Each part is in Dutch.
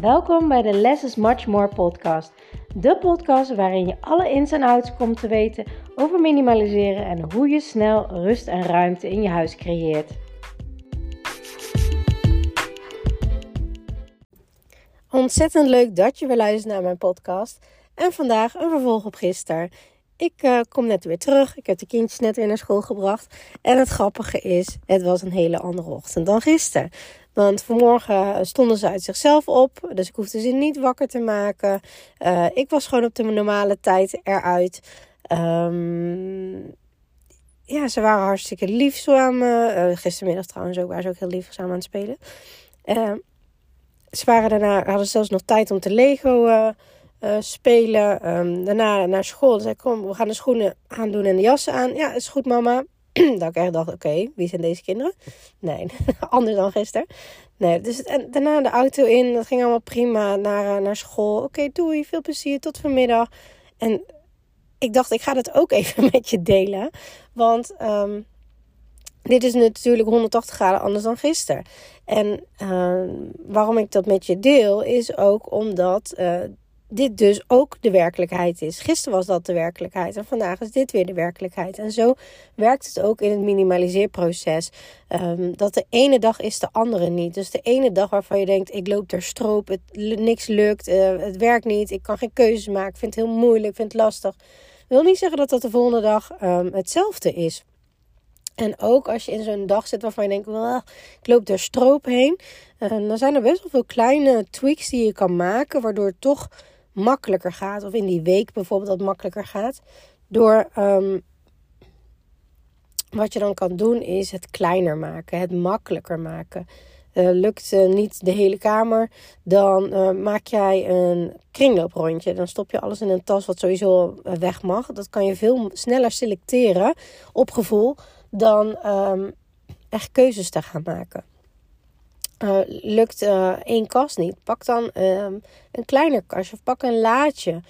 Welkom bij de Less is Much More podcast. De podcast waarin je alle ins en outs komt te weten over minimaliseren en hoe je snel rust en ruimte in je huis creëert. Ontzettend leuk dat je weer luistert naar mijn podcast. En vandaag een vervolg op gisteren. Ik uh, kom net weer terug. Ik heb de kindjes net weer naar school gebracht. En het grappige is, het was een hele andere ochtend dan gisteren. Want vanmorgen stonden ze uit zichzelf op. Dus ik hoefde ze niet wakker te maken. Uh, ik was gewoon op de normale tijd eruit. Um, ja, ze waren hartstikke lief samen. Uh, gistermiddag trouwens ook, waren ze ook heel lief aan het spelen. Uh, ze waren daarna, hadden zelfs nog tijd om te Lego uh, spelen. Um, daarna naar school. Zei kom, we gaan de schoenen aandoen en de jassen aan. Ja, is goed mama. dat ik echt dacht, oké, wie zijn deze kinderen? Nee, anders dan gisteren. Nee, dus en daarna de auto in. Dat ging allemaal prima naar, uh, naar school. Oké, doei, veel plezier, tot vanmiddag. En ik dacht, ik ga dat ook even met je delen. Want um, dit is natuurlijk 180 graden anders dan gisteren. En uh, waarom ik dat met je deel, is ook omdat uh, dit dus ook de werkelijkheid is. Gisteren was dat de werkelijkheid en vandaag is dit weer de werkelijkheid. En zo werkt het ook in het minimaliseerproces. Um, dat de ene dag is de andere niet. Dus de ene dag waarvan je denkt, ik loop er stroop, het, niks lukt, uh, het werkt niet, ik kan geen keuzes maken, ik vind het heel moeilijk, ik vind het lastig. wil niet zeggen dat dat de volgende dag um, hetzelfde is. En ook als je in zo'n dag zit waarvan je denkt, ik loop er stroop heen. Uh, dan zijn er best wel veel kleine tweaks die je kan maken, waardoor toch makkelijker gaat. Of in die week bijvoorbeeld dat makkelijker gaat. Door um, wat je dan kan doen is het kleiner maken, het makkelijker maken. Uh, lukt uh, niet de hele kamer, dan uh, maak jij een kringlooprondje. Dan stop je alles in een tas wat sowieso weg mag. Dat kan je veel sneller selecteren op gevoel dan um, echt keuzes te gaan maken. Uh, lukt uh, één kast niet, pak dan um, een kleiner kastje of pak een laadje.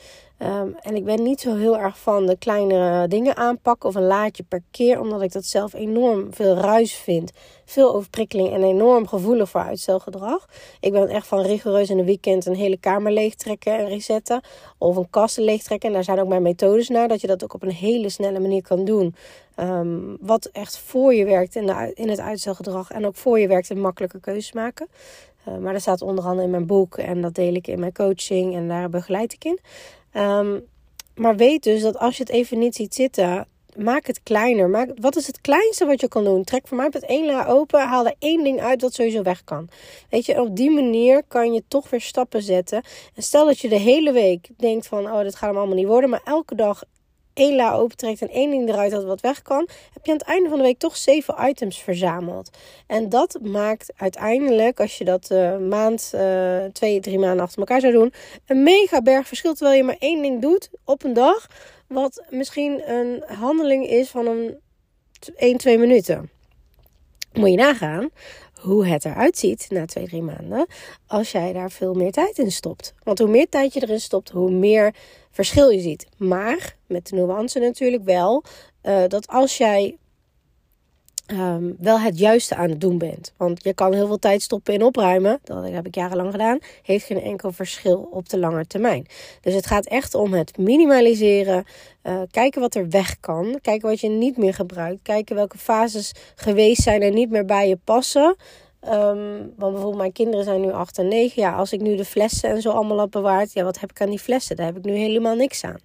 Um, en ik ben niet zo heel erg van de kleinere dingen aanpakken of een laadje per keer, omdat ik dat zelf enorm veel ruis vind. Veel overprikkeling en enorm gevoelig voor uitstelgedrag. Ik ben echt van rigoureus in een weekend een hele kamer leegtrekken en resetten. Of een kast leegtrekken. En daar zijn ook mijn methodes naar, dat je dat ook op een hele snelle manier kan doen. Um, wat echt voor je werkt in, de, in het uitstelgedrag en ook voor je werkt in makkelijke keuzes maken. Uh, maar dat staat onder andere in mijn boek en dat deel ik in mijn coaching en daar begeleid ik in. Um, maar weet dus dat als je het even niet ziet zitten, maak het kleiner. Maak, wat is het kleinste wat je kan doen? Trek voor mij het één la open. Haal er één ding uit wat sowieso weg kan. Weet je, op die manier kan je toch weer stappen zetten. En stel dat je de hele week denkt van, oh, dit gaat hem allemaal niet worden. Maar elke dag één la opentrekt en één ding eruit had wat weg kan, heb je aan het einde van de week toch zeven items verzameld. En dat maakt uiteindelijk, als je dat uh, maand, uh, twee, drie maanden achter elkaar zou doen, een mega berg verschil. Terwijl je maar één ding doet op een dag, wat misschien een handeling is van een 1, 2 minuten. Moet je nagaan hoe het eruit ziet na twee, drie maanden. Als jij daar veel meer tijd in stopt. Want hoe meer tijd je erin stopt, hoe meer verschil je ziet. Maar met de nuance natuurlijk wel uh, dat als jij um, wel het juiste aan het doen bent. Want je kan heel veel tijd stoppen in opruimen. Dat heb ik jarenlang gedaan. Heeft geen enkel verschil op de lange termijn. Dus het gaat echt om het minimaliseren. Uh, kijken wat er weg kan. Kijken wat je niet meer gebruikt. Kijken welke fases geweest zijn en niet meer bij je passen. Um, want bijvoorbeeld mijn kinderen zijn nu 8 en 9. Ja, als ik nu de flessen en zo allemaal heb bewaard. Ja, wat heb ik aan die flessen? Daar heb ik nu helemaal niks aan.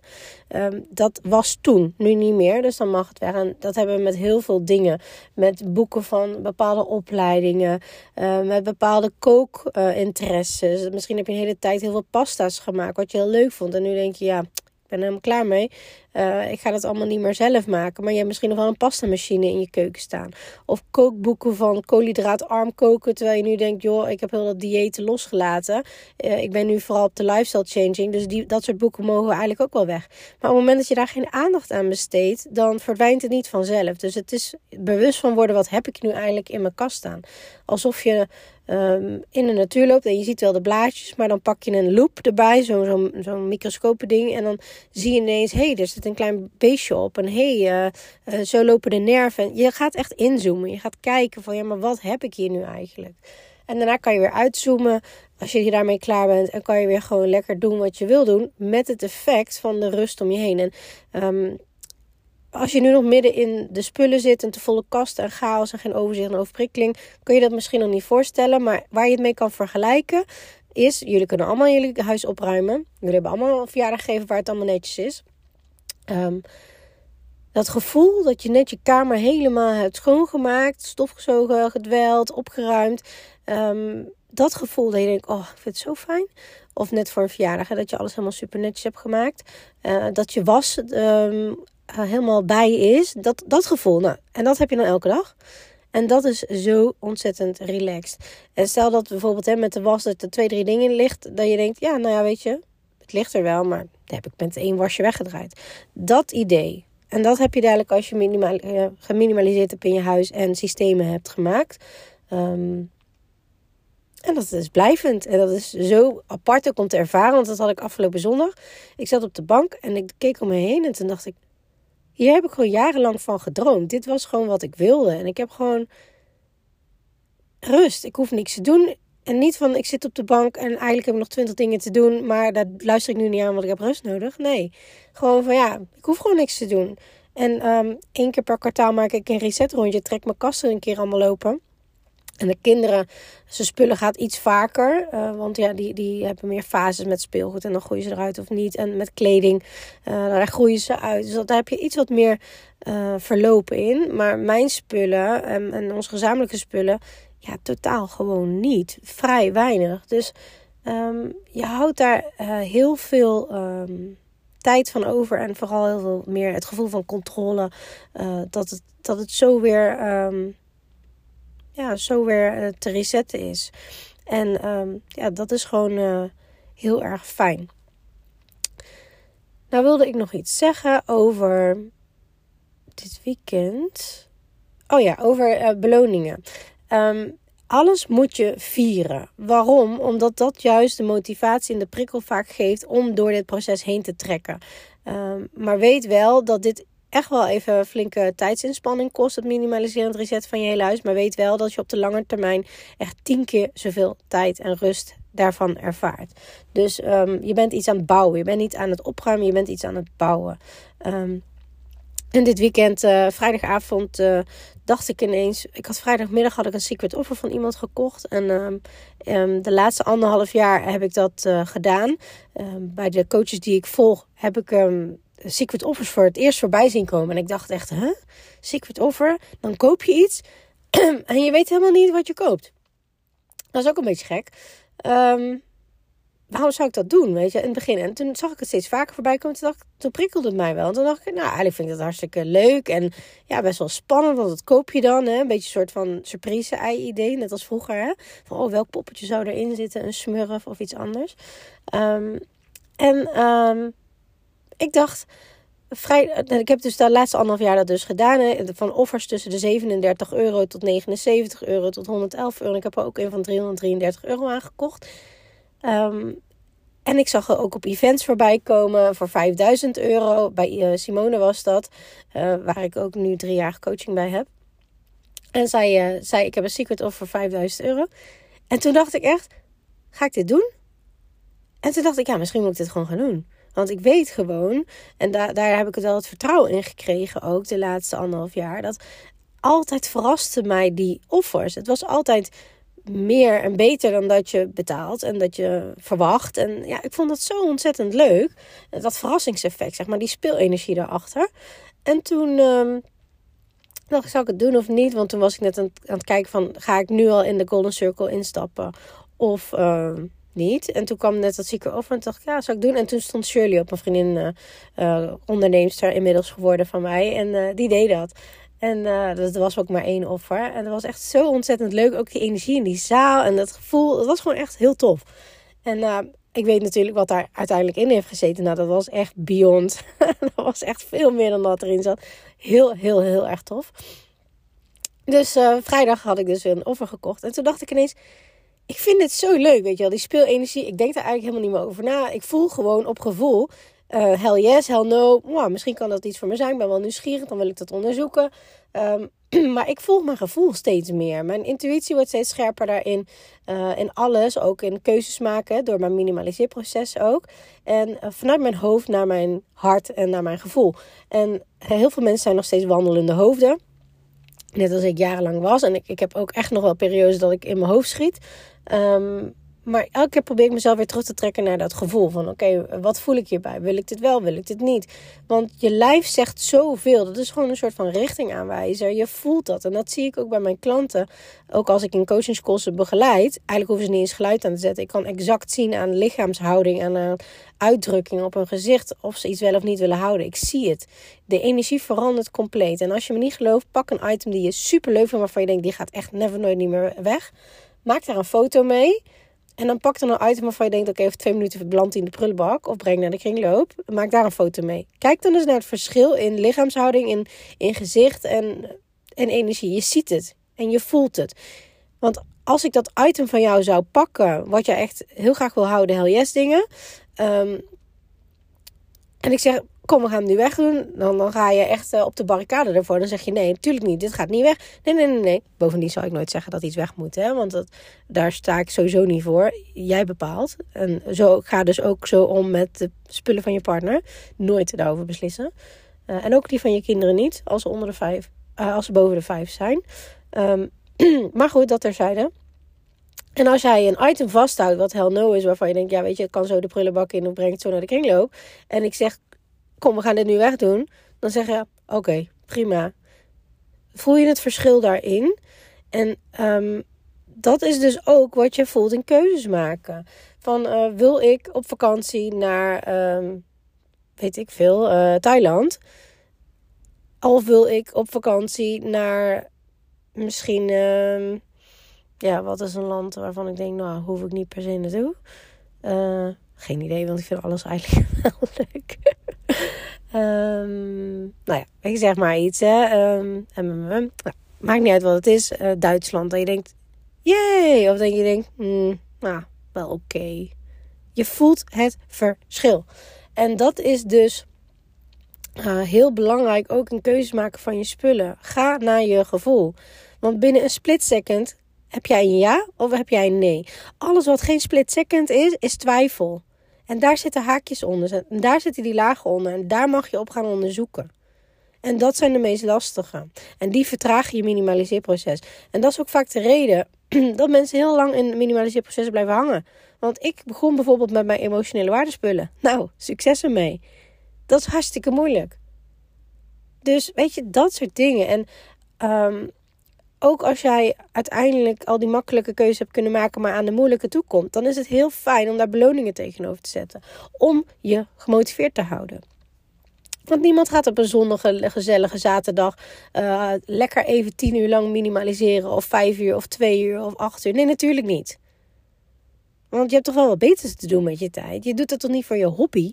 Um, dat was toen, nu niet meer. Dus dan mag het weg. En dat hebben we met heel veel dingen. Met boeken van bepaalde opleidingen. Uh, met bepaalde kookinteresses. Misschien heb je een hele tijd heel veel pasta's gemaakt. Wat je heel leuk vond. En nu denk je, ja ben er helemaal klaar mee. Uh, ik ga dat allemaal niet meer zelf maken. Maar je hebt misschien nog wel een pastamachine in je keuken staan. Of kookboeken van koolhydraatarm koken. Terwijl je nu denkt, joh, ik heb heel dat diëten losgelaten. Uh, ik ben nu vooral op de lifestyle changing. Dus die, dat soort boeken mogen eigenlijk ook wel weg. Maar op het moment dat je daar geen aandacht aan besteedt, dan verdwijnt het niet vanzelf. Dus het is bewust van worden, wat heb ik nu eigenlijk in mijn kast staan? Alsof je um, in de natuur loopt en je ziet wel de blaadjes, maar dan pak je een loop erbij, zo'n zo, zo microscopen ding. En dan zie je ineens, hé, hey, er zit een klein beestje op. En hé, hey, uh, uh, zo lopen de nerven. Je gaat echt inzoomen. Je gaat kijken van, ja, maar wat heb ik hier nu eigenlijk? En daarna kan je weer uitzoomen als je daarmee klaar bent. En kan je weer gewoon lekker doen wat je wil doen. Met het effect van de rust om je heen. En um, als je nu nog midden in de spullen zit, een te volle kast en chaos en geen overzicht en overprikkeling, kun je dat misschien nog niet voorstellen. Maar waar je het mee kan vergelijken, is: jullie kunnen allemaal jullie huis opruimen. Jullie hebben allemaal een verjaardag gegeven waar het allemaal netjes is. Um, dat gevoel dat je net je kamer helemaal hebt schoongemaakt, stofgezogen, gedweld, opgeruimd. Um, dat gevoel dat je denkt, oh, ik vind het zo fijn. Of net voor een verjaardag, dat je alles helemaal super netjes hebt gemaakt. Uh, dat je was um, helemaal bij is. Dat, dat gevoel, nou, en dat heb je dan elke dag. En dat is zo ontzettend relaxed. En stel dat bijvoorbeeld hè, met de was dat er twee, drie dingen in ligt. Dat je denkt, ja, nou ja, weet je, het ligt er wel, maar dat heb ik met één wasje weggedraaid. Dat idee. En dat heb je dadelijk als je minimaal, uh, geminimaliseerd hebt in je huis en systemen hebt gemaakt. Um, en dat is blijvend. En dat is zo apart om te ervaren. Want dat had ik afgelopen zondag. Ik zat op de bank en ik keek om me heen. En toen dacht ik, hier heb ik gewoon jarenlang van gedroomd. Dit was gewoon wat ik wilde. En ik heb gewoon rust. Ik hoef niks te doen. En niet van, ik zit op de bank en eigenlijk heb ik nog twintig dingen te doen. Maar daar luister ik nu niet aan, want ik heb rust nodig. Nee, gewoon van ja, ik hoef gewoon niks te doen. En um, één keer per kwartaal maak ik een reset rondje. Trek mijn kasten een keer allemaal lopen. En de kinderen, ze spullen gaat iets vaker. Uh, want ja, die, die hebben meer fases met speelgoed. En dan groeien ze eruit of niet. En met kleding, uh, daar groeien ze uit. Dus daar heb je iets wat meer uh, verlopen in. Maar mijn spullen en, en onze gezamenlijke spullen, ja, totaal gewoon niet. Vrij weinig. Dus um, je houdt daar heel veel um, tijd van over. En vooral heel veel meer het gevoel van controle. dat, het, dat het zo weer... Um, ja, zo weer eh, te resetten is. En um, ja, dat is gewoon uh, heel erg fijn. Nou wilde ik nog iets zeggen over dit weekend. Oh ja, over uh, beloningen. Um, alles moet je vieren. Waarom? Omdat dat juist de motivatie en de prikkel vaak geeft om door dit proces heen te trekken. Um, maar weet wel dat dit echt wel even flinke tijdsinspanning kost. Het minimaliseren en reset van je hele huis. Maar weet wel dat je op de lange termijn echt tien keer zoveel tijd en rust daarvan ervaart. Dus um, je bent iets aan het bouwen. Je bent niet aan het opruimen, je bent iets aan het bouwen. Um, en dit weekend, uh, vrijdagavond, uh, dacht ik ineens. Ik had vrijdagmiddag had ik een secret offer van iemand gekocht. En um, de laatste anderhalf jaar heb ik dat uh, gedaan. Bij de coaches die ik volg, heb ik Secret Offers voor het eerst voorbij zien komen. En ik dacht echt, hè? Secret Offer? Dan koop je iets en je weet helemaal niet wat je koopt. Dat is ook een beetje gek. Um, waarom zou ik dat doen, weet je, in het begin? En toen zag ik het steeds vaker voorbij komen. Toen, dacht, toen prikkelde het mij wel. En toen dacht ik, nou, eigenlijk vind ik dat hartstikke leuk. En ja, best wel spannend, want dat koop je dan. Hè? Een beetje een soort van surprise-ei-idee, net als vroeger. Hè? Van, oh, welk poppetje zou erin zitten? Een smurf of iets anders. Um, en um, ik dacht, vrij, eh, ik heb dus de laatste anderhalf jaar dat dus gedaan. Hè, van offers tussen de 37 euro tot 79 euro tot 111 euro. Ik heb er ook een van 333 euro aangekocht. Um, en ik zag er ook op events voorbij komen voor 5000 euro. Bij uh, Simone was dat, uh, waar ik ook nu drie jaar coaching bij heb. En zij zei, ik heb een secret offer voor 5000 euro. En toen dacht ik echt, ga ik dit doen? En toen dacht ik, ja, misschien moet ik dit gewoon gaan doen. Want ik weet gewoon, en daar heb ik het wel het vertrouwen in gekregen ook de laatste anderhalf jaar. Dat altijd verraste mij die offers. Het was altijd meer en beter dan dat je betaalt en dat je verwacht. En ja, ik vond dat zo ontzettend leuk. Dat verrassingseffect, zeg maar, die speelenergie daarachter. En toen um, dacht ik, zou ik het doen of niet? Want toen was ik net aan, het kijken van, ga ik nu al in de Golden Circle instappen? Of... Uh, niet. En toen kwam net dat zieke over en dacht ik, ja, zou ik doen. En toen stond Shirley op, een vriendin, uh, uh, onderneemster inmiddels geworden van mij. En uh, die deed dat. En dat was ook maar één offer. En dat was echt zo ontzettend leuk. Ook die energie in die zaal en dat gevoel. Dat was gewoon echt heel tof. En ik weet natuurlijk wat daar uiteindelijk in heeft gezeten. Nou, dat was echt beyond. dat was echt veel meer dan wat erin zat. Heel, heel, heel erg tof. Dus vrijdag had ik dus weer een offer gekocht. En toen dacht ik ineens ik vind het zo leuk, weet je wel. Die speelenergie, ik denk daar eigenlijk helemaal niet meer over na. Ik voel gewoon op gevoel, uh, hell yes, hell no. Wow, misschien kan dat iets voor me zijn, ik ben wel nieuwsgierig, dan wil ik dat onderzoeken. Ehm, maar ik volg mijn gevoel steeds meer. Mijn intuïtie wordt steeds scherper daarin. Uh, in alles, ook in keuzes maken, door mijn minimaliseerproces ook. En eh, vanuit mijn hoofd naar mijn hart en naar mijn gevoel. En heel veel mensen zijn nog steeds wandelende hoofden. Net als ik jarenlang was. En ik, ik heb ook echt nog wel periodes dat ik in mijn hoofd schiet. Um, maar elke keer probeer ik mezelf weer terug te trekken naar dat gevoel van oké, wat voel ik hierbij? Wil ik dit wel, wil ik dit niet? Want je lijf zegt zoveel. Dat is gewoon een soort van richtingaanwijzer. Je voelt dat. En dat zie ik ook bij mijn klanten. Ook als ik in coachingscoursen begeleid. Eigenlijk hoeven ze niet eens geluid aan te zetten. Ik kan exact zien aan lichaamshouding en aan uitdrukking op hun gezicht of ze iets wel of niet willen houden. Ik zie het. De energie verandert compleet. En als je me niet gelooft, pak een item die je super leuk vindt, waarvan je denkt die gaat echt never nooit niet meer weg. Maak daar een foto mee. En dan pak dan een item waarvan je denkt: oké, okay, twee minuten beland in de prullenbak of breng naar de kringloop. Maak daar een foto mee. Kijk dan eens naar het verschil in lichaamshouding, in, in gezicht en, en energie. Je ziet het en je voelt het. Want als ik dat item van jou zou pakken, wat je echt heel graag wil houden, hell yes dingen. Ehm, en ik zeg, kom, we gaan hem nu wegdoen. Dan, dan ga je echt uh, op de barricade ervoor. Dan zeg je, nee, natuurlijk niet. Dit gaat niet weg. Nee, nee, nee, nee. Bovendien zal ik nooit zeggen dat iets weg moet. Hè? Want dat, daar sta ik sowieso niet voor. Jij bepaalt. En zo ga dus ook zo om met de spullen van je partner. Nooit daarover beslissen. Uh, en ook die van je kinderen niet. Als ze, onder de vijf, uh, als ze boven de vijf zijn. Um, maar goed, dat terzijde. En als jij een item vasthoudt wat hell no is, waarvan je denkt, ja weet je, ik kan zo de prullenbak in of breng het zo naar de kringloop. En ik zeg, kom, we gaan dit nu wegdoen. Dan zeg je, oké, prima. Voel je het verschil daarin? En um, dat is dus ook wat je voelt in keuzes maken. Van, uh, wil ik op vakantie naar, um, weet ik veel, uh, Thailand? Of wil ik op vakantie naar misschien... Uh, ja, wat is een land waarvan ik denk, nou, hoef ik niet per se naartoe. Geen idee, want ik vind alles eigenlijk wel leuk. um, nou ja, ik zeg maar iets. Hè. Um, nou, maakt niet uit wat het is. Uh, Duitsland. Dat je denkt, jee. Of dat je denkt, mm, nou, wel oké. Je voelt het verschil. En dat is dus uh, heel belangrijk ook in keuzes maken van je spullen. Ga naar je gevoel. Want binnen een split second heb jij een ja of heb jij een nee? Alles wat geen split second is, is twijfel. En daar zitten haakjes onder. En daar zitten die lagen onder. En daar mag je op gaan onderzoeken. En dat zijn de meest lastige. En die vertragen je minimaliseerproces. En dat is ook vaak de reden dat mensen heel lang in minimaliseerprocessen blijven hangen. Want ik begon bijvoorbeeld met mijn emotionele waardespullen. Nou, succes ermee. Dat is hartstikke moeilijk. Dus weet je, dat soort dingen. En um, ook als jij uiteindelijk al die makkelijke keuzes hebt kunnen maken, maar aan de moeilijke toekomt, dan is het heel fijn om daar beloningen tegenover te zetten. Om je gemotiveerd te houden. Want niemand gaat op een zonnige, gezellige zaterdag uh, lekker even tien uur lang minimaliseren. Of vijf uur, of twee uur, of acht uur. Nee, natuurlijk niet. Want je hebt toch wel wat beters te doen met je tijd. Je doet het toch niet voor je hobby.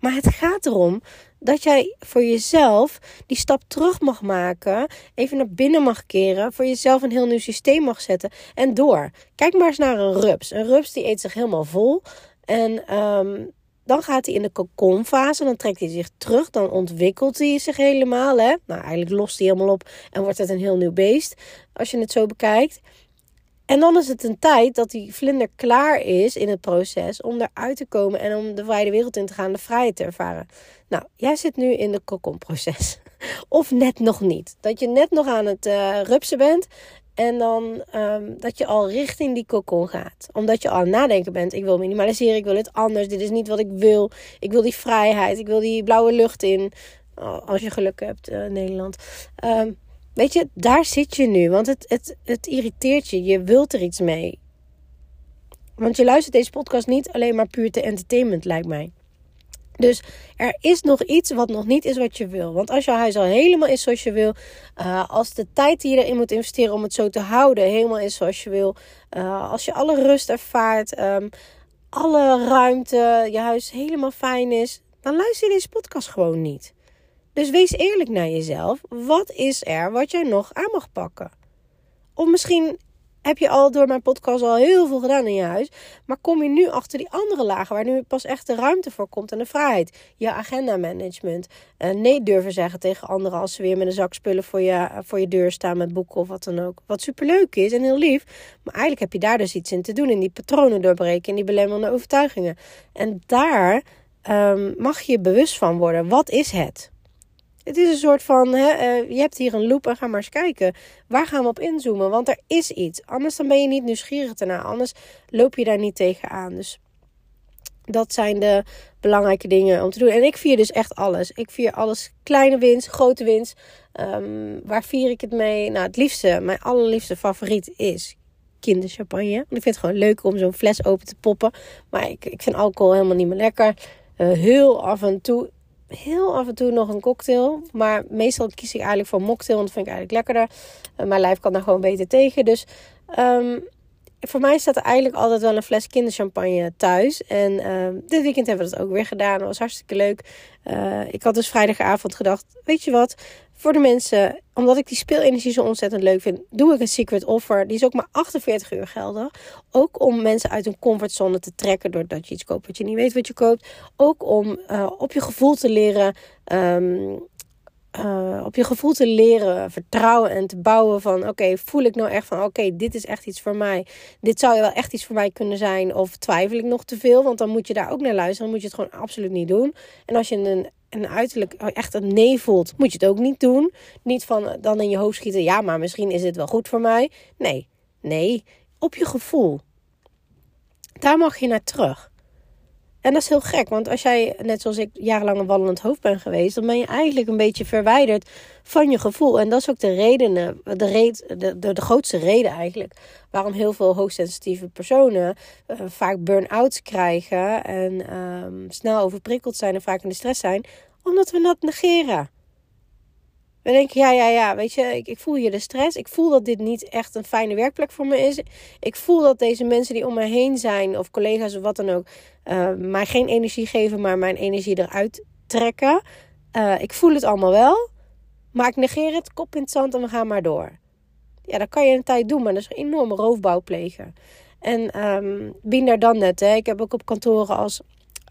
Maar het gaat erom dat jij voor jezelf die stap terug mag maken, even naar binnen mag keren, voor jezelf een heel nieuw systeem mag zetten en door. Kijk maar eens naar een rups. Een rups die eet zich helemaal vol en um, dan gaat hij in de kokonfase, dan trekt hij zich terug, dan ontwikkelt hij zich helemaal. Hè? Nou, eigenlijk lost hij helemaal op en wordt het een heel nieuw beest, als je het zo bekijkt. En dan is het een tijd dat die vlinder klaar is in het proces om eruit te komen en om de vrije wereld in te gaan, de vrijheid te ervaren. Nou, jij zit nu in de kokonproces. Of net nog niet. Dat je net nog aan het uh, rupsen bent en dan um, dat je al richting die kokon gaat. Omdat je al aan het nadenken bent. Ik wil minimaliseren, ik wil het anders. Dit is niet wat ik wil. Ik wil die vrijheid, ik wil die blauwe lucht in. Als je geluk hebt, uh, Nederland. Um, Weet je, daar zit je nu. Want het, het, het irriteert je. Je wilt er iets mee. Want je luistert deze podcast niet alleen maar puur te entertainment, lijkt mij. Dus er is nog iets wat nog niet is wat je wil. Want als jouw huis al helemaal is zoals je wil, uh, als de tijd die je erin moet investeren om het zo te houden helemaal is zoals je wil, uh, als je alle rust ervaart, um, alle ruimte, je huis helemaal fijn is, dan luister je deze podcast gewoon niet. Dus wees eerlijk naar jezelf. Wat is er wat jij nog aan mag pakken? Of misschien heb je al door mijn podcast al heel veel gedaan in je huis. Maar kom je nu achter die andere lagen waar nu pas echt de ruimte voor komt en de vrijheid. Je agenda management. Uh, nee durven zeggen tegen anderen als ze weer met een zak spullen voor je, voor je deur staan met boeken of wat dan ook. Wat superleuk is en heel lief. Maar eigenlijk heb je daar dus iets in te doen. In die patronen doorbreken, in die belemmerende overtuigingen. En daar um, mag je bewust van worden. Wat is het? Het is een soort van, hè, uh, je hebt hier een loop en ga maar eens kijken. Waar gaan we op inzoomen? Want er is iets. Anders dan ben je niet nieuwsgierig ernaar. Anders loop je daar niet tegenaan. Dus dat zijn de belangrijke dingen om te doen. En ik vier dus echt alles. Ik vier alles. Kleine winst, grote winst. Um, waar vier ik het mee? Nou, het liefste, mijn allerliefste favoriet is kinderchampagne. Want ik vind het gewoon leuk om zo'n fles open te poppen. Maar ik, ik vind alcohol helemaal niet meer lekker. Uh, heel af en toe heel af en toe nog een cocktail. Maar meestal kies ik eigenlijk voor mocktail. Want dat vind ik eigenlijk lekkerder. Mijn lijf kan daar gewoon beter tegen. Dus um, voor mij staat er eigenlijk altijd wel een fles kinderchampagne thuis. En uh, dit weekend hebben we dat ook weer gedaan. Dat was hartstikke leuk. Uh, ik had dus vrijdagavond gedacht: weet je wat? Voor de mensen, omdat ik die speelenergie zo ontzettend leuk vind, doe ik een secret offer. Die is ook maar 48 uur geldig. Ook om mensen uit hun comfortzone te trekken doordat je iets koopt wat je niet weet wat je koopt. Ook om uh, op je gevoel te leren. Um, uh, op je gevoel te leren vertrouwen en te bouwen van oké, voel ik nou echt van oké, dit is echt iets voor mij. Dit zou wel echt iets voor mij kunnen zijn of twijfel ik nog te veel, want dan moet je daar ook naar luisteren. Dan moet je het gewoon absoluut niet doen. En als je een, een uiterlijk echt een nee voelt, moet je het ook niet doen. Niet van dan in je hoofd schieten, ja, maar misschien is het wel goed voor mij. Nee, nee, op je gevoel. Daar mag je naar terug. En dat is heel gek, want als jij, net zoals ik, jarenlang een wandelend hoofd ben geweest, dan ben je eigenlijk een beetje verwijderd van je gevoel. En dat is ook de reden, de, red, de, de, de grootste reden eigenlijk, waarom heel veel hoogsensitieve personen uh, vaak burn-outs krijgen en um, snel overprikkeld zijn en vaak in de stress zijn, omdat we dat negeren. We denken, ja, ja, ja, weet je, ik, ik voel hier de stress. Ik voel dat dit niet echt een fijne werkplek voor me is. Ik voel dat deze mensen die om me heen zijn, of collega's of wat dan ook, uh, mij geen energie geven, maar mijn energie eruit trekken. Uh, ik voel het allemaal wel, maar ik negeer het, kop in het zand en we gaan maar door. Ja, dat kan je een tijd doen, maar dat is een enorme roofbouw plegen. En um, bin daar dan net, hè. ik heb ook op kantoren als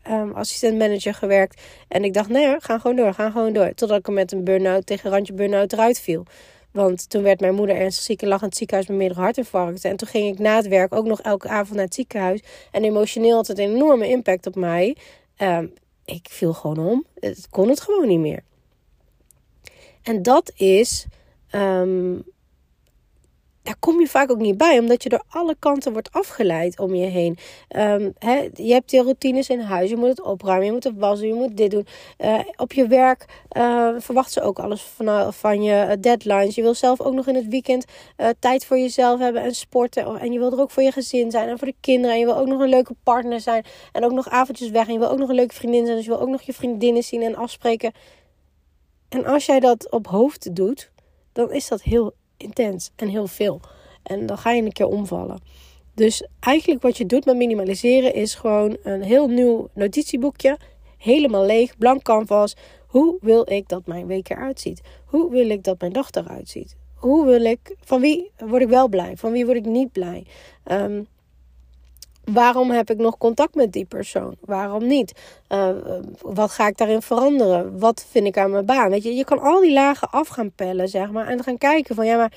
um, assistent manager gewerkt. En ik dacht, nee, ga gewoon door, ga gewoon door. Totdat ik er met een burn-out tegen randje burn-out eruit viel. Want toen werd mijn moeder ernstig ziek en lag in het ziekenhuis met meerdere hartinfarcten. En toen ging ik na het werk ook nog elke avond naar het ziekenhuis. En emotioneel had het een enorme impact op mij. Um, ik viel gewoon om. Het kon het gewoon niet meer. En dat is um, daar kom je vaak ook niet bij, omdat je door alle kanten wordt afgeleid om je heen. Um, je hebt je routines in huis, je moet het opruimen, je moet het wassen, je moet dit doen. Uh, op je werk uh, verwacht ze ook alles van, van je deadlines. Je wil zelf ook nog in het weekend tijd voor jezelf hebben en sporten. En je wil er ook voor je gezin zijn en voor de kinderen. En je wil ook nog een leuke partner zijn en ook nog avondjes weg. En je wil ook nog een leuke vriendin zijn, dus je wil ook nog je vriendinnen zien en afspreken. En als jij dat op hoofd doet, dan is dat heel intens en heel veel. En dan ga je een keer omvallen. Dus eigenlijk wat je doet met minimaliseren is gewoon een heel nieuw notitieboekje. Helemaal leeg, blank canvas. Hoe wil ik dat mijn week eruit ziet? Hoe wil ik dat mijn dag eruit ziet? Hoe wil ik, van wie word ik wel blij? Van wie word ik niet blij? Um, Waarom heb ik nog contact met die persoon? Waarom niet? Uh, wat ga ik daarin veranderen? Wat vind ik aan mijn baan? Weet je, je kan al die lagen af gaan pellen, zeg maar. En gaan kijken van, ja, maar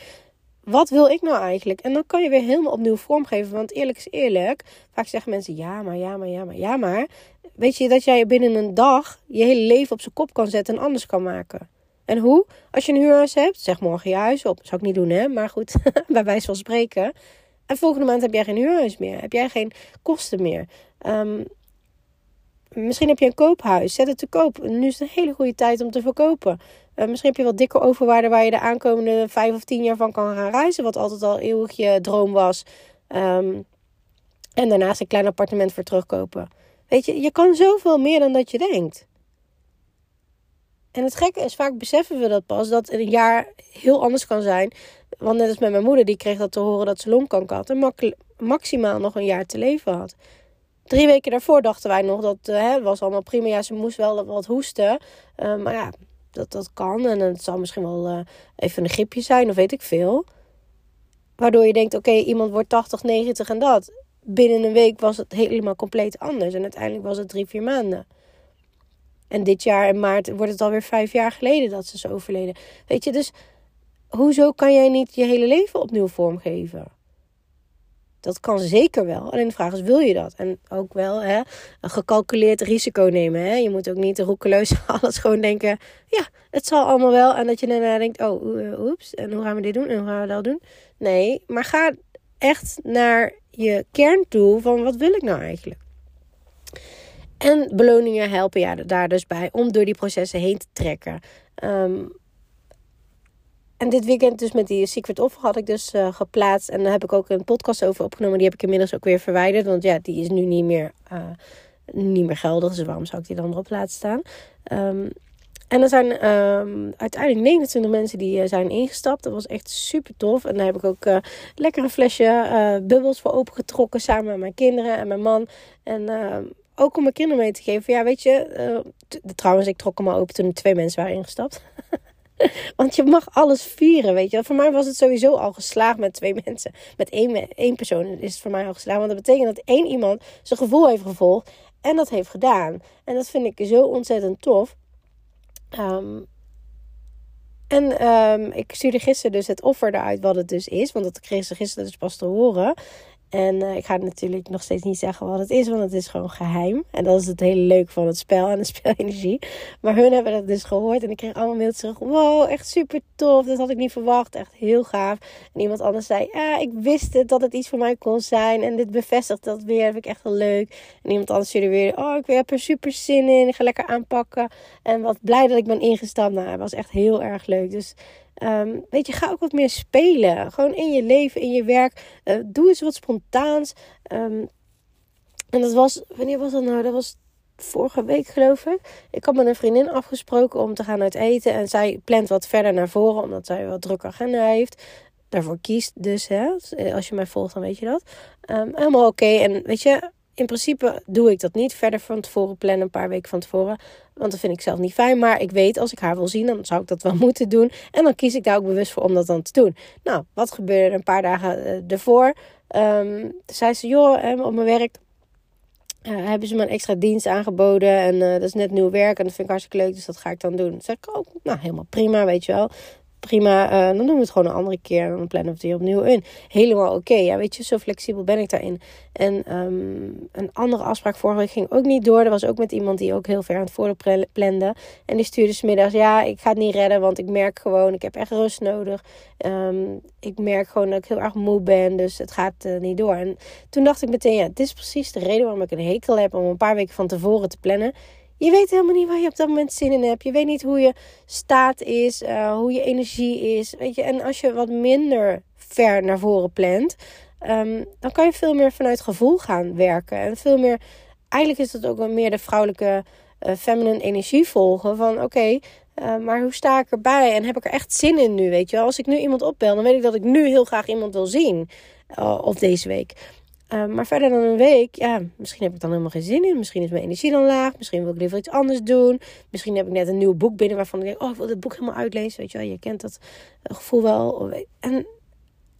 wat wil ik nou eigenlijk? En dan kan je weer helemaal opnieuw vormgeven. Want eerlijk is eerlijk. Vaak zeggen mensen, ja, maar, ja, maar, ja, maar, ja, maar. Weet je dat jij binnen een dag je hele leven op zijn kop kan zetten en anders kan maken? En hoe? Als je een huurhuis hebt, zeg morgen je huis op. Zou ik niet doen, hè? Maar goed, bij wijze van spreken. En volgende maand heb jij geen huurhuis meer. Heb jij geen kosten meer. Um, misschien heb je een koophuis. Zet het te koop. Nu is het een hele goede tijd om te verkopen. Uh, misschien heb je wat dikke overwaarde waar je de aankomende vijf of tien jaar van kan gaan reizen. Wat altijd al eeuwig je droom was. Um, en daarnaast een klein appartement voor terugkopen. Weet je, je kan zoveel meer dan dat je denkt. En het gekke is, vaak beseffen we dat pas, dat een jaar heel anders kan zijn. Want net als met mijn moeder, die kreeg dat te horen dat ze longkanker had. En maximaal nog een jaar te leven had. Drie weken daarvoor dachten wij nog dat uh, het was allemaal prima. Ja, ze moest wel wat hoesten. Uh, maar ja, dat, dat kan. En het zal misschien wel uh, even een gripje zijn of weet ik veel. Waardoor je denkt, oké, iemand wordt 80, 90 en dat. Binnen een week was het helemaal compleet anders. En uiteindelijk was het drie, vier maanden. En dit jaar in maart wordt het alweer vijf jaar geleden dat ze is overleden. Weet je, dus hoezo kan jij niet je hele leven opnieuw vormgeven? Dat kan zeker wel. Alleen de vraag is, wil je dat? En ook wel hè, een gecalculeerd risico nemen. Hè? Je moet ook niet roekeloos alles gewoon denken... ja, het zal allemaal wel. En dat je daarna denkt, oh, oeps. En hoe gaan we dit doen? En hoe gaan we dat doen? Nee, maar ga echt naar je kern toe van wat wil ik nou eigenlijk? En beloningen helpen ja, daar dus bij om door die processen heen te trekken. Ehm, en dit weekend dus met die Secret Offer had ik dus uh, geplaatst. En daar heb ik ook een podcast over opgenomen. Die heb ik inmiddels ook weer verwijderd. Want ja, die is nu niet meer, uh, niet meer geldig. Dus waarom zou ik die dan erop laten staan? Um, en er zijn um, uiteindelijk 29 mensen die uh, zijn ingestapt. Dat was echt super tof. En daar heb ik ook uh, lekker een flesje bubbels voor opengetrokken. Samen met mijn kinderen en mijn man. En ehm, ook om mijn kinderen mee te geven. Ja, weet je. trouwens, ik trok hem al open toen er twee mensen waren ingestapt. Want je mag alles vieren, weet je. Voor mij was het sowieso al geslaagd met twee mensen. Met één, één persoon is het voor mij al geslaagd. Want dat betekent dat één iemand zijn gevoel heeft gevolgd. En dat heeft gedaan. En dat vind ik zo ontzettend tof. Um, en um, ik stuurde gisteren dus het offer eruit wat het dus is. Want dat kreeg ze gisteren dus pas te horen. En uh, ik ga natuurlijk nog steeds niet zeggen wat het is, want het is gewoon geheim. En dat is het hele leuke van het spel en de spelenergie. Maar hun hebben dat dus gehoord en ik kreeg allemaal mailtjes terug. Wow, echt super tof. Dat had ik niet verwacht. Echt heel gaaf. En iemand anders zei, ja, ik wist het dat het iets voor mij kon zijn. En dit bevestigt dat weer. Dat vind ik echt wel leuk. En iemand anders stuurde weer, oh, ik heb er super zin in. Ik ga lekker aanpakken. En wat blij dat ik ben ingestapt. Nou, het was echt heel erg leuk. Dus Um, weet je, ga ook wat meer spelen. Gewoon in je leven, in je werk. Uh, doe eens wat spontaans. Um, en dat was, wanneer was dat nou? Dat was vorige week geloof ik. Ik had met een vriendin afgesproken om te gaan uit eten. En zij plant wat verder naar voren, omdat zij wat drukke agenda heeft. Daarvoor kiest dus, hè. Als je mij volgt, dan weet je dat. Um, helemaal oké. En weet je, in principe doe ik dat niet verder van tevoren plannen, een paar weken van tevoren. Want dat vind ik zelf niet fijn. Maar ik weet, als ik haar wil zien, dan zou ik dat wel moeten doen. En dan kies ik daar ook bewust voor om dat dan te doen. Nou, wat gebeurde een paar dagen uh, ervoor? Um, zei ze, joh, op mijn werk uh, hebben ze me een extra dienst aangeboden. En uh, dat is net nieuw werk en dat vind ik hartstikke leuk. Dus dat ga ik dan doen. Dan zeg ik ook, nou helemaal prima, weet je wel prima, uh, dan doen we het gewoon een andere keer. Dan plannen we het weer opnieuw in. Helemaal oké. Ja, weet je, zo flexibel ben ik daarin. En um, een andere afspraak vorige week ging ook niet door. Er was ook met iemand die ook heel ver aan het voordeel plande. En die stuurde smiddags, ja, ik ga het niet redden. Want ik merk gewoon, ik heb echt rust nodig. Um, ik merk gewoon dat ik heel erg moe ben. Dus het gaat uh, niet door. En toen dacht ik meteen, ja, dit is precies de reden waarom ik een hekel heb om een paar weken van tevoren te plannen. Je weet helemaal niet waar je op dat moment zin in hebt. Je weet niet hoe je staat is, uh, hoe je energie is. Weet je? En als je wat minder ver naar voren plant, um, dan kan je veel meer vanuit gevoel gaan werken. En veel meer, eigenlijk is het ook wel meer de vrouwelijke uh, feminine energie volgen. Van oké, uh, maar hoe sta ik erbij? En heb ik er echt zin in nu? Weet je, als ik nu iemand opbel, dan weet ik dat ik nu heel graag iemand wil zien. Uh, of deze week. Uh, maar verder dan een week, ja, misschien heb ik dan helemaal geen zin in. Misschien is mijn energie dan laag. Misschien wil ik liever iets anders doen. Misschien heb ik net een nieuw boek binnen waarvan ik denk, oh, ik wil dit boek helemaal uitlezen. Weet je wel, je kent dat gevoel wel. En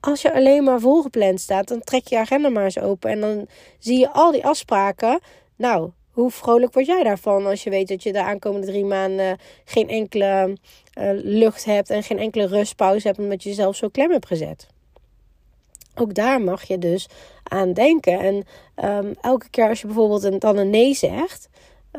als je alleen maar volgepland staat, dan trek je agenda maar eens open. En dan zie je al die afspraken. Nou, hoe vrolijk word jij daarvan als je weet dat je de aankomende drie maanden geen enkele uh, lucht hebt en geen enkele rustpauze hebt omdat je jezelf zo klem hebt gezet? Ook daar mag je dus aan denken. En um, elke keer als je bijvoorbeeld een, dan een nee zegt,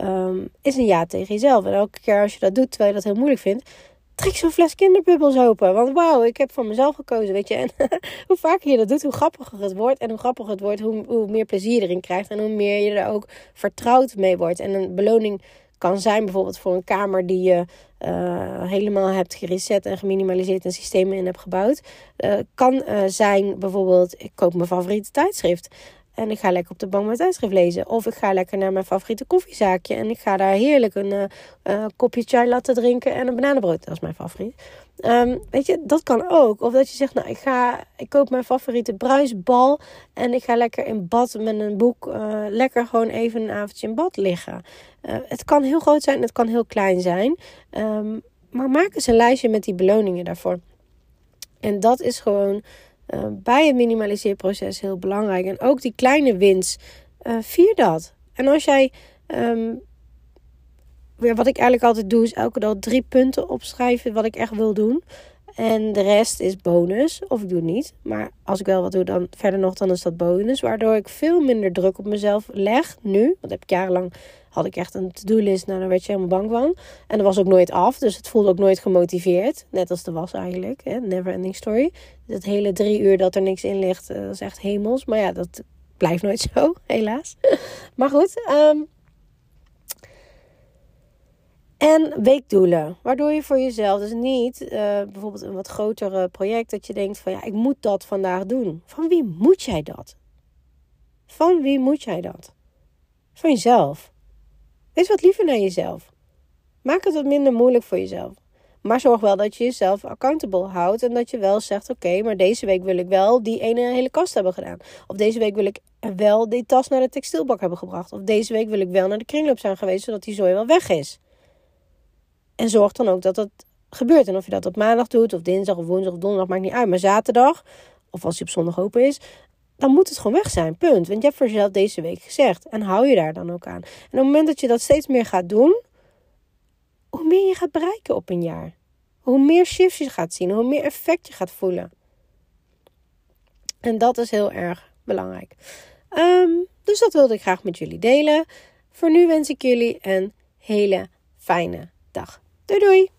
um, is een ja tegen jezelf. En elke keer als je dat doet terwijl je dat heel moeilijk vindt, trek zo'n fles kinderbubbels open. Want wauw, ik heb voor mezelf gekozen, weet je. En hoe vaker je dat doet, hoe grappiger het wordt. En hoe grappiger het wordt, hoe, hoe meer plezier je erin krijgt. En hoe meer je er ook vertrouwd mee wordt. En een beloning kan zijn bijvoorbeeld voor een kamer die je uh, helemaal hebt gereset en geminimaliseerd en systemen in hebt gebouwd. Uh, kan uh, zijn bijvoorbeeld, ik koop mijn favoriete tijdschrift. En ik ga lekker op de bank mijn tijdschrift lezen. Of ik ga lekker naar mijn favoriete koffiezaakje. En ik ga daar heerlijk een kopje chai laten drinken en een bananenbrood. Dat is mijn favoriet. Um, weet je, dat kan ook. Of dat je zegt, nou, ik ga, ik koop mijn favoriete bruisbal en ik ga lekker in bad met een boek, uh, lekker gewoon even een avondje in bad liggen. Het kan heel groot zijn, het kan heel klein zijn. Um, maar maak eens een lijstje met die beloningen daarvoor. En dat is gewoon uh, bij het minimaliseerproces heel belangrijk. En ook die kleine winst, uh, vier dat. En als jij, um, wat ik eigenlijk altijd doe, is elke dag drie punten opschrijven wat ik echt wil doen. En de rest is bonus. Of ik doe het niet. Maar als ik wel wat doe, dan verder nog, dan is dat bonus. Waardoor ik veel minder druk op mezelf leg nu. Want heb ik jarenlang had ik echt een to-do-list. Nou, daar werd je helemaal bang van. En dat was ook nooit af. Dus het voelde ook nooit gemotiveerd. Net als de was eigenlijk. Hè? Never ending story. Dat hele drie uur dat er niks in ligt, eh, dat is echt hemels. Maar ja, dat blijft nooit zo, helaas. maar goed. Um, en weekdoelen. Waardoor je voor jezelf dus niet uh, bijvoorbeeld een wat groter project dat je denkt van ja, ik moet dat vandaag doen. Van wie moet jij dat? Van wie moet jij dat? Van jezelf. Wees wat liever naar jezelf. Maak het wat minder moeilijk voor jezelf. Maar zorg wel dat je jezelf accountable houdt. En dat je wel zegt: Oké, maar deze week wil ik wel die ene hele kast hebben gedaan. Of deze week wil ik wel die tas naar de textielbak hebben gebracht. Of deze week wil ik wel naar de kringloop zijn geweest, zodat die zooi wel weg is. En zorg dan ook dat dat gebeurt. En of je dat op maandag doet, of dinsdag, of woensdag, of donderdag, maakt niet uit. Maar zaterdag, of als je op zondag open is, dan moet het gewoon weg zijn. Punt. Want je hebt voor jezelf deze week gezegd. En hou je daar dan ook aan. En op het moment dat je dat steeds meer gaat doen, hoe meer je gaat bereiken op een jaar. Hoe meer shifts je gaat zien, hoe meer effect je gaat voelen. En dat is heel erg belangrijk. Ehm, dus dat wilde ik graag met jullie delen. Voor nu wens ik jullie een hele fijne dag. Doei doei!